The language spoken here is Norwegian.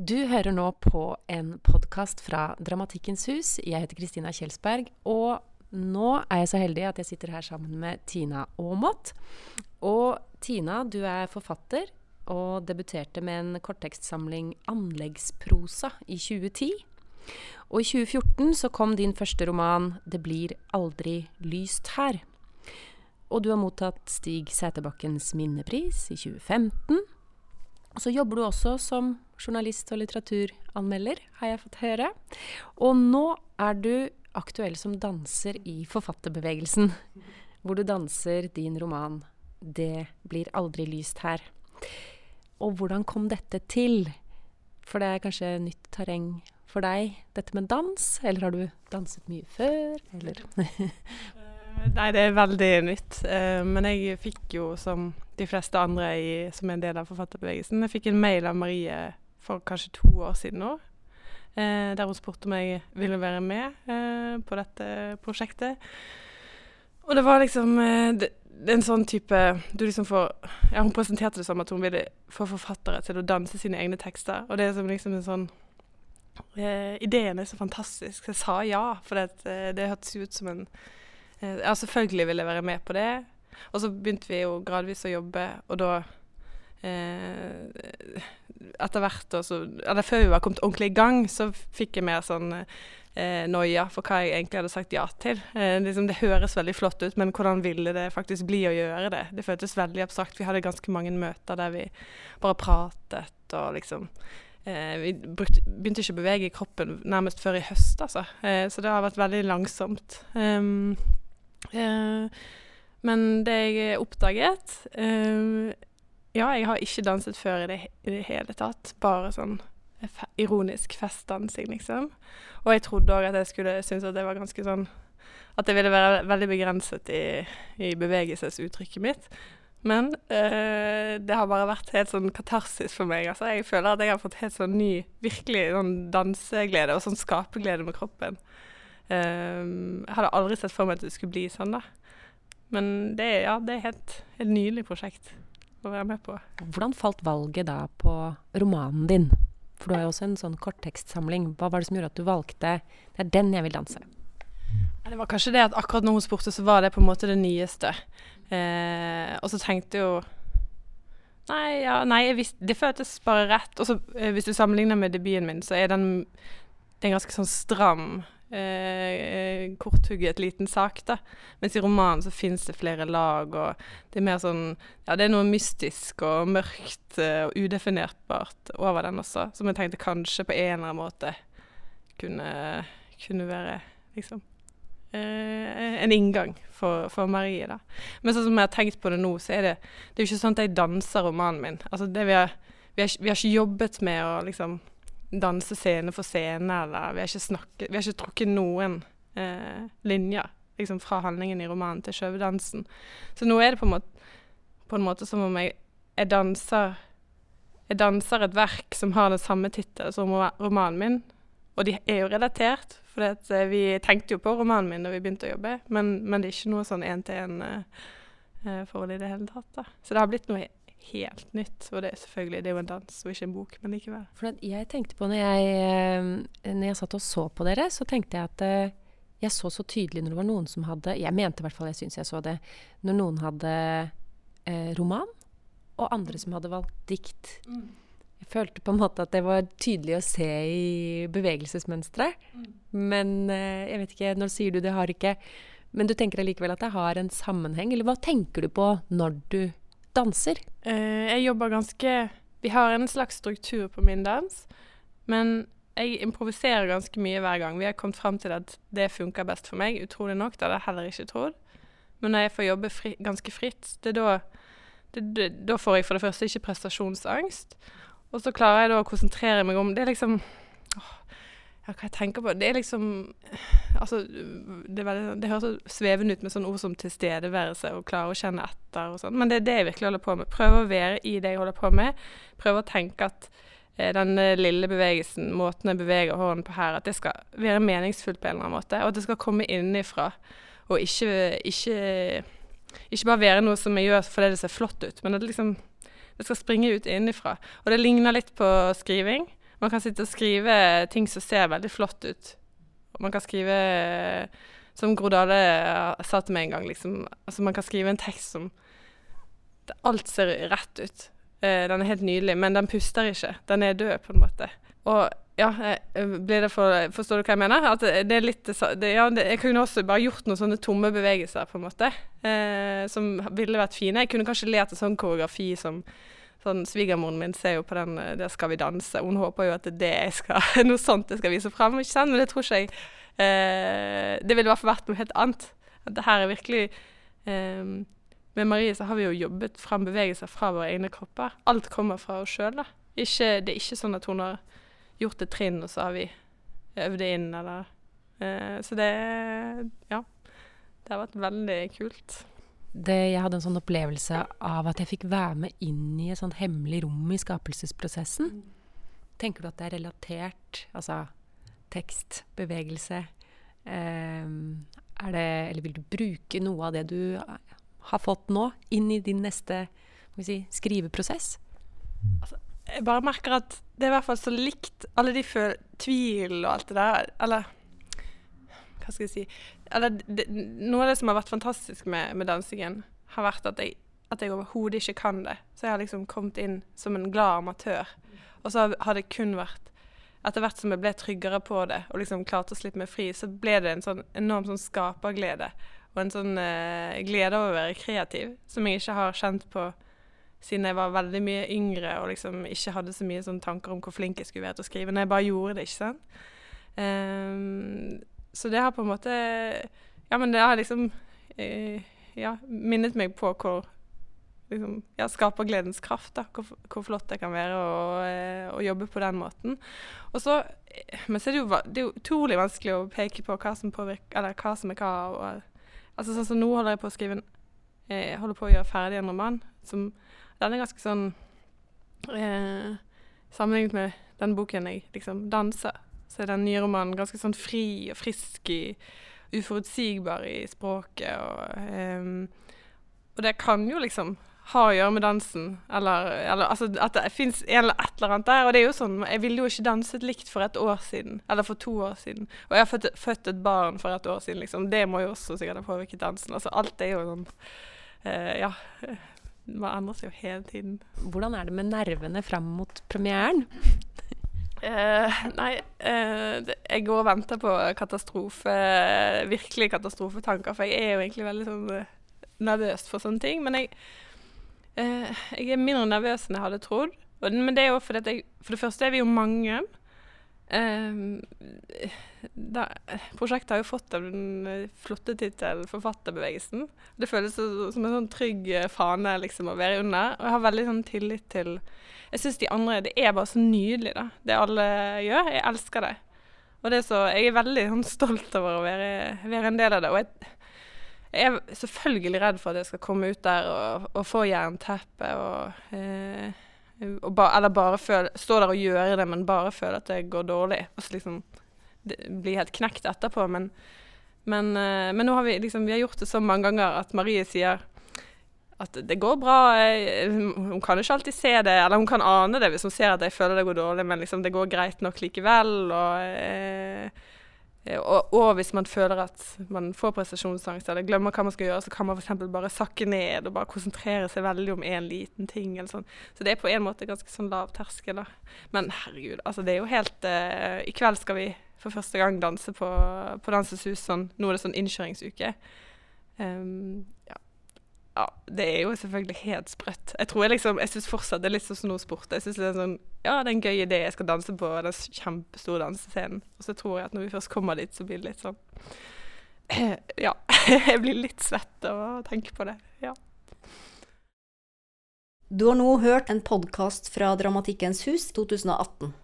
Du hører nå på en podkast fra Dramatikkens hus. Jeg heter Kristina Kjelsberg. Og nå er jeg så heldig at jeg sitter her sammen med Tina Aamodt. Og Tina, du er forfatter og debuterte med en korttekstsamling 'Anleggsprosa' i 2010. Og i 2014 så kom din første roman 'Det blir aldri lyst her'. Og du har mottatt Stig Sæterbakkens minnepris i 2015. Så jobber du også som journalist og litteraturanmelder, har jeg fått høre. Og nå er du aktuell som danser i forfatterbevegelsen, hvor du danser din roman 'Det blir aldri lyst her'. Og hvordan kom dette til? For det er kanskje nytt terreng for deg, dette med dans? Eller har du danset mye før, eller? Nei, det er veldig nytt. Men jeg fikk jo, som de fleste andre i, som er en del av forfatterbevegelsen, jeg fikk en mail av Marie for kanskje to år siden nå. Eh, der hun spurte om jeg ville være med eh, på dette prosjektet. Og det var liksom eh, det, det, en sånn type du liksom får ja, Hun presenterte det som at hun ville få forfattere til å danse sine egne tekster. Og det er som liksom en sånn Ideen er så fantastisk. Så jeg sa ja, for det, det hørtes ut som en Ja, selvfølgelig ville jeg være med på det. Og så begynte vi jo gradvis å jobbe, og da eh, Etter hvert, også, eller før vi var kommet ordentlig i gang, så fikk jeg mer sånn eh, noia for hva jeg egentlig hadde sagt ja til. Eh, liksom, det høres veldig flott ut, men hvordan ville det faktisk bli å gjøre det? Det føltes veldig abstrakt. Vi hadde ganske mange møter der vi bare pratet og liksom eh, Vi begynte ikke å bevege kroppen nærmest før i høst, altså. Eh, så det har vært veldig langsomt. Um, men det jeg oppdaget uh, Ja, jeg har ikke danset før i det, i det hele tatt. Bare sånn ironisk festdansing, liksom. Og jeg trodde òg at jeg skulle synes at det var ganske sånn At det ville være veldig begrenset i, i bevegelsesuttrykket mitt. Men uh, det har bare vært helt sånn katarsis for meg. Altså, jeg føler at jeg har fått helt sånn ny, virkelig sånn danseglede og sånn skaperglede med kroppen. Jeg hadde aldri sett for meg at det skulle bli sånn, da. Men det, ja, det er helt, et nydelig prosjekt å være med på. Hvordan falt valget da på romanen din? For du har jo også en sånn korttekstsamling. Hva var det som gjorde at du valgte Det er den jeg vil danse? Det var kanskje det at akkurat når hun spurte, så var det på en måte det nyeste. Eh, og så tenkte jeg jo Nei, ja, nei visste, det føltes bare rett. Og så eh, hvis du sammenligner med debuten min, så er den det er en ganske sånn stram eh, korthugget liten sak, da. Mens i romanen så fins det flere lag, og det er mer sånn Ja, det er noe mystisk og mørkt eh, og udefinertbart over den også, som jeg tenkte kanskje på en eller annen måte kunne, kunne være liksom eh, en inngang for, for, Marie, da. Men sånn som jeg har tenkt på det nå, så er det Det er jo ikke sånn at jeg danser romanen min. Altså det vi har, vi har, vi har ikke jobbet med å liksom danse scene for scene, eller vi har ikke snakket Vi har ikke trukket noen eh, linjer liksom fra handlingen i romanen til sjødansen. Så nå er det på en, måte, på en måte som om jeg, jeg danser jeg danser et verk som har den samme tittel som romanen min. Og de er jo relatert, for eh, vi tenkte jo på romanen min da vi begynte å jobbe, men, men det er ikke noe sånn én-til-én-forhold eh, i det hele tatt. da. Så det har blitt noe helt nytt. Og det er selvfølgelig det er jo en dans og ikke en bok, men likevel. For jeg tenkte på når jeg, eh, når jeg satt og så på dere, så tenkte jeg at eh, jeg så så tydelig når det var noen som hadde Jeg mente i hvert fall, jeg syns jeg så det. Når noen hadde eh, roman, og andre som hadde valgt dikt. Mm. Jeg følte på en måte at det var tydelig å se i bevegelsesmønsteret. Mm. Men eh, jeg vet ikke, når sier du det har ikke Men du tenker allikevel at det har en sammenheng? Eller hva tenker du på når du danser? Uh, jeg jobber ganske Vi har en slags struktur på min dans, men jeg improviserer ganske mye hver gang. Vi har kommet fram til at det funker best for meg, utrolig nok. Det hadde jeg heller ikke trodd. Men når jeg får jobbe fri, ganske fritt, det er da det, det, Da får jeg for det første ikke prestasjonsangst. Og så klarer jeg da å konsentrere meg om Det er liksom åh, hva jeg tenker på Det er liksom Altså, det, det høres så svevende ut med sånne ord som tilstedeværelse og klare å kjenne etter og sånn, men det er det jeg virkelig holder på med. Prøve å være i det jeg holder på med. Prøve å tenke at eh, den lille bevegelsen, måten jeg beveger hånden på her, at det skal være meningsfullt på en eller annen måte. Og at det skal komme innenfra, og ikke, ikke, ikke bare være noe som jeg gjør fordi det ser flott ut, men at liksom, det skal springe ut innenfra. Og det ligner litt på skriving. Man kan sitte og skrive ting som ser veldig flott ut. Man kan skrive Som Gro Dale sa til meg en gang, liksom. Altså, man kan skrive en tekst som Alt ser rett ut. Eh, den er helt nydelig, men den puster ikke. Den er død, på en måte. Og ja, eh, for, forstår du hva jeg mener? At det er litt det, ja, det, Jeg kunne også bare gjort noen sånne tomme bevegelser, på en måte, eh, som ville vært fine. Jeg kunne kanskje lært en sånn koreografi som sånn, Svigermoren min ser jo på den eh, 'Der skal vi danse'. Hun håper jo at det er noe sånt jeg skal vise frem? Men det tror ikke jeg eh, Det ville i hvert fall vært noe helt annet. At det her er virkelig eh, Med Marie så har vi jo jobbet frem bevegelser fra våre egne kropper. Alt kommer fra oss sjøl. Det er ikke sånn at hun har gjort et trinn, og så har vi øvd det inn, eller eh, Så det Ja. Det har vært veldig kult. Det, jeg hadde en sånn opplevelse av at jeg fikk være med inn i et sånt hemmelig rom i skapelsesprosessen. Tenker du at det er relatert, altså tekst, bevegelse eh, er det, Eller vil du bruke noe av det du har fått nå, inn i din neste si, skriveprosess? Altså, jeg bare merker at det er i hvert fall så likt alle de tvil og alt det der. Eller hva skal jeg si Eller det, noe av det som har vært fantastisk med, med dansingen, har vært at jeg, at jeg overhodet ikke kan det. Så jeg har liksom kommet inn som en glad amatør. Og så har det kun vært Etter hvert som jeg ble tryggere på det og liksom klarte å slippe meg fri, så ble det en sånn enorm sånn skaperglede. Og en sånn eh, glede over å være kreativ, som jeg ikke har kjent på siden jeg var veldig mye yngre og liksom ikke hadde så mye sånn tanker om hvor flink jeg skulle være til å skrive. Når jeg bare gjorde det, ikke sant. Um, så det har på en måte Ja, men det har liksom eh, ja, minnet meg på hvor liksom, ja, skapergledens kraft. da, hvor, hvor, flott det kan være å, uh, å, jobbe på den måten. Og så, Men så er det jo, det er jo utrolig vanskelig å peke på hva som påvirker, eller hva som er hva. Og, altså sånn som Nå holder jeg på å skrive en, jeg holder på å gjøre ferdig en roman som den er ganske sånn eh, Sammenlignet med den boken jeg liksom danser, så er den nye romanen ganske sånn fri og frisk i Uforutsigbar i språket og um, Og det kan jo liksom ha å gjøre med dansen, eller, eller altså at det fins et eller annet der. Og det er jo sånn, jeg ville jo ikke danset likt for et år siden, eller for to år siden. Og jeg har født, født et barn for et år siden, liksom. Det må jo også sikkert ha påvirket dansen. Altså alt er jo sånn uh, Ja man endrer seg jo hele tiden. Hvordan er det med nervene fram mot premieren? Uh, nei, uh, jeg går og venter på katastrofe, virkelig katastrofetanker. For jeg er jo egentlig veldig sånn uh, nervøs for sånne ting. Men jeg, jeg er mindre nervøs enn jeg hadde trodd. Og, men det er jo fordi jeg For det første er vi jo mange. Um, da, prosjektet har jo fått den eh, flotte tittelen 'Forfatterbevegelsen'. Det føles som en sånn trygg eh, fane liksom, å være under. Og jeg har veldig sånn tillit til Jeg syns de andre Det er bare så nydelig, da, det alle gjør. Jeg elsker det. Og det er så, jeg er veldig sånn, stolt over å være, være, en del av det. Og jeg, jeg, er selvfølgelig redd for at jeg skal komme ut der og, og få jernteppe og eh, Ba, eller bare føle, stå der og gjøre det, men bare føle at det går dårlig. Og så liksom bli helt knekt etterpå. Men, men, uh, men, nå har vi liksom Vi har gjort det så mange ganger at Marie sier at det går bra. Hun kan ikke alltid se det, eller hun kan ane det hvis hun ser at jeg føler det går dårlig, men liksom det går greit nok likevel. og... Eh, og, og, hvis man føler at man får prestasjonsangst eller glemmer hva man skal gjøre, så kan man f.eks. bare sakke ned og bare konsentrere seg veldig om én liten ting. eller sånn. Så det er på en måte ganske sånn lav terskel. da. Men herregud, altså det er jo helt uh, I kveld skal vi for første gang danse på, på Dansens Hus. Sånn, nå er det sånn innkjøringsuke. Um, ja ja, det er jo selvfølgelig helt sprøtt. Jeg tror jeg liksom, jeg syns fortsatt det er litt sånn sport. Jeg syns det er sånn Ja, det er en gøy idé, jeg skal danse på den kjempestore dansescenen. Og så tror jeg at når vi først kommer dit, så blir det litt sånn Ja. Jeg blir litt svett av å tenke på det. Ja. Du har nå hørt en podkast fra Dramatikkens hus 2018.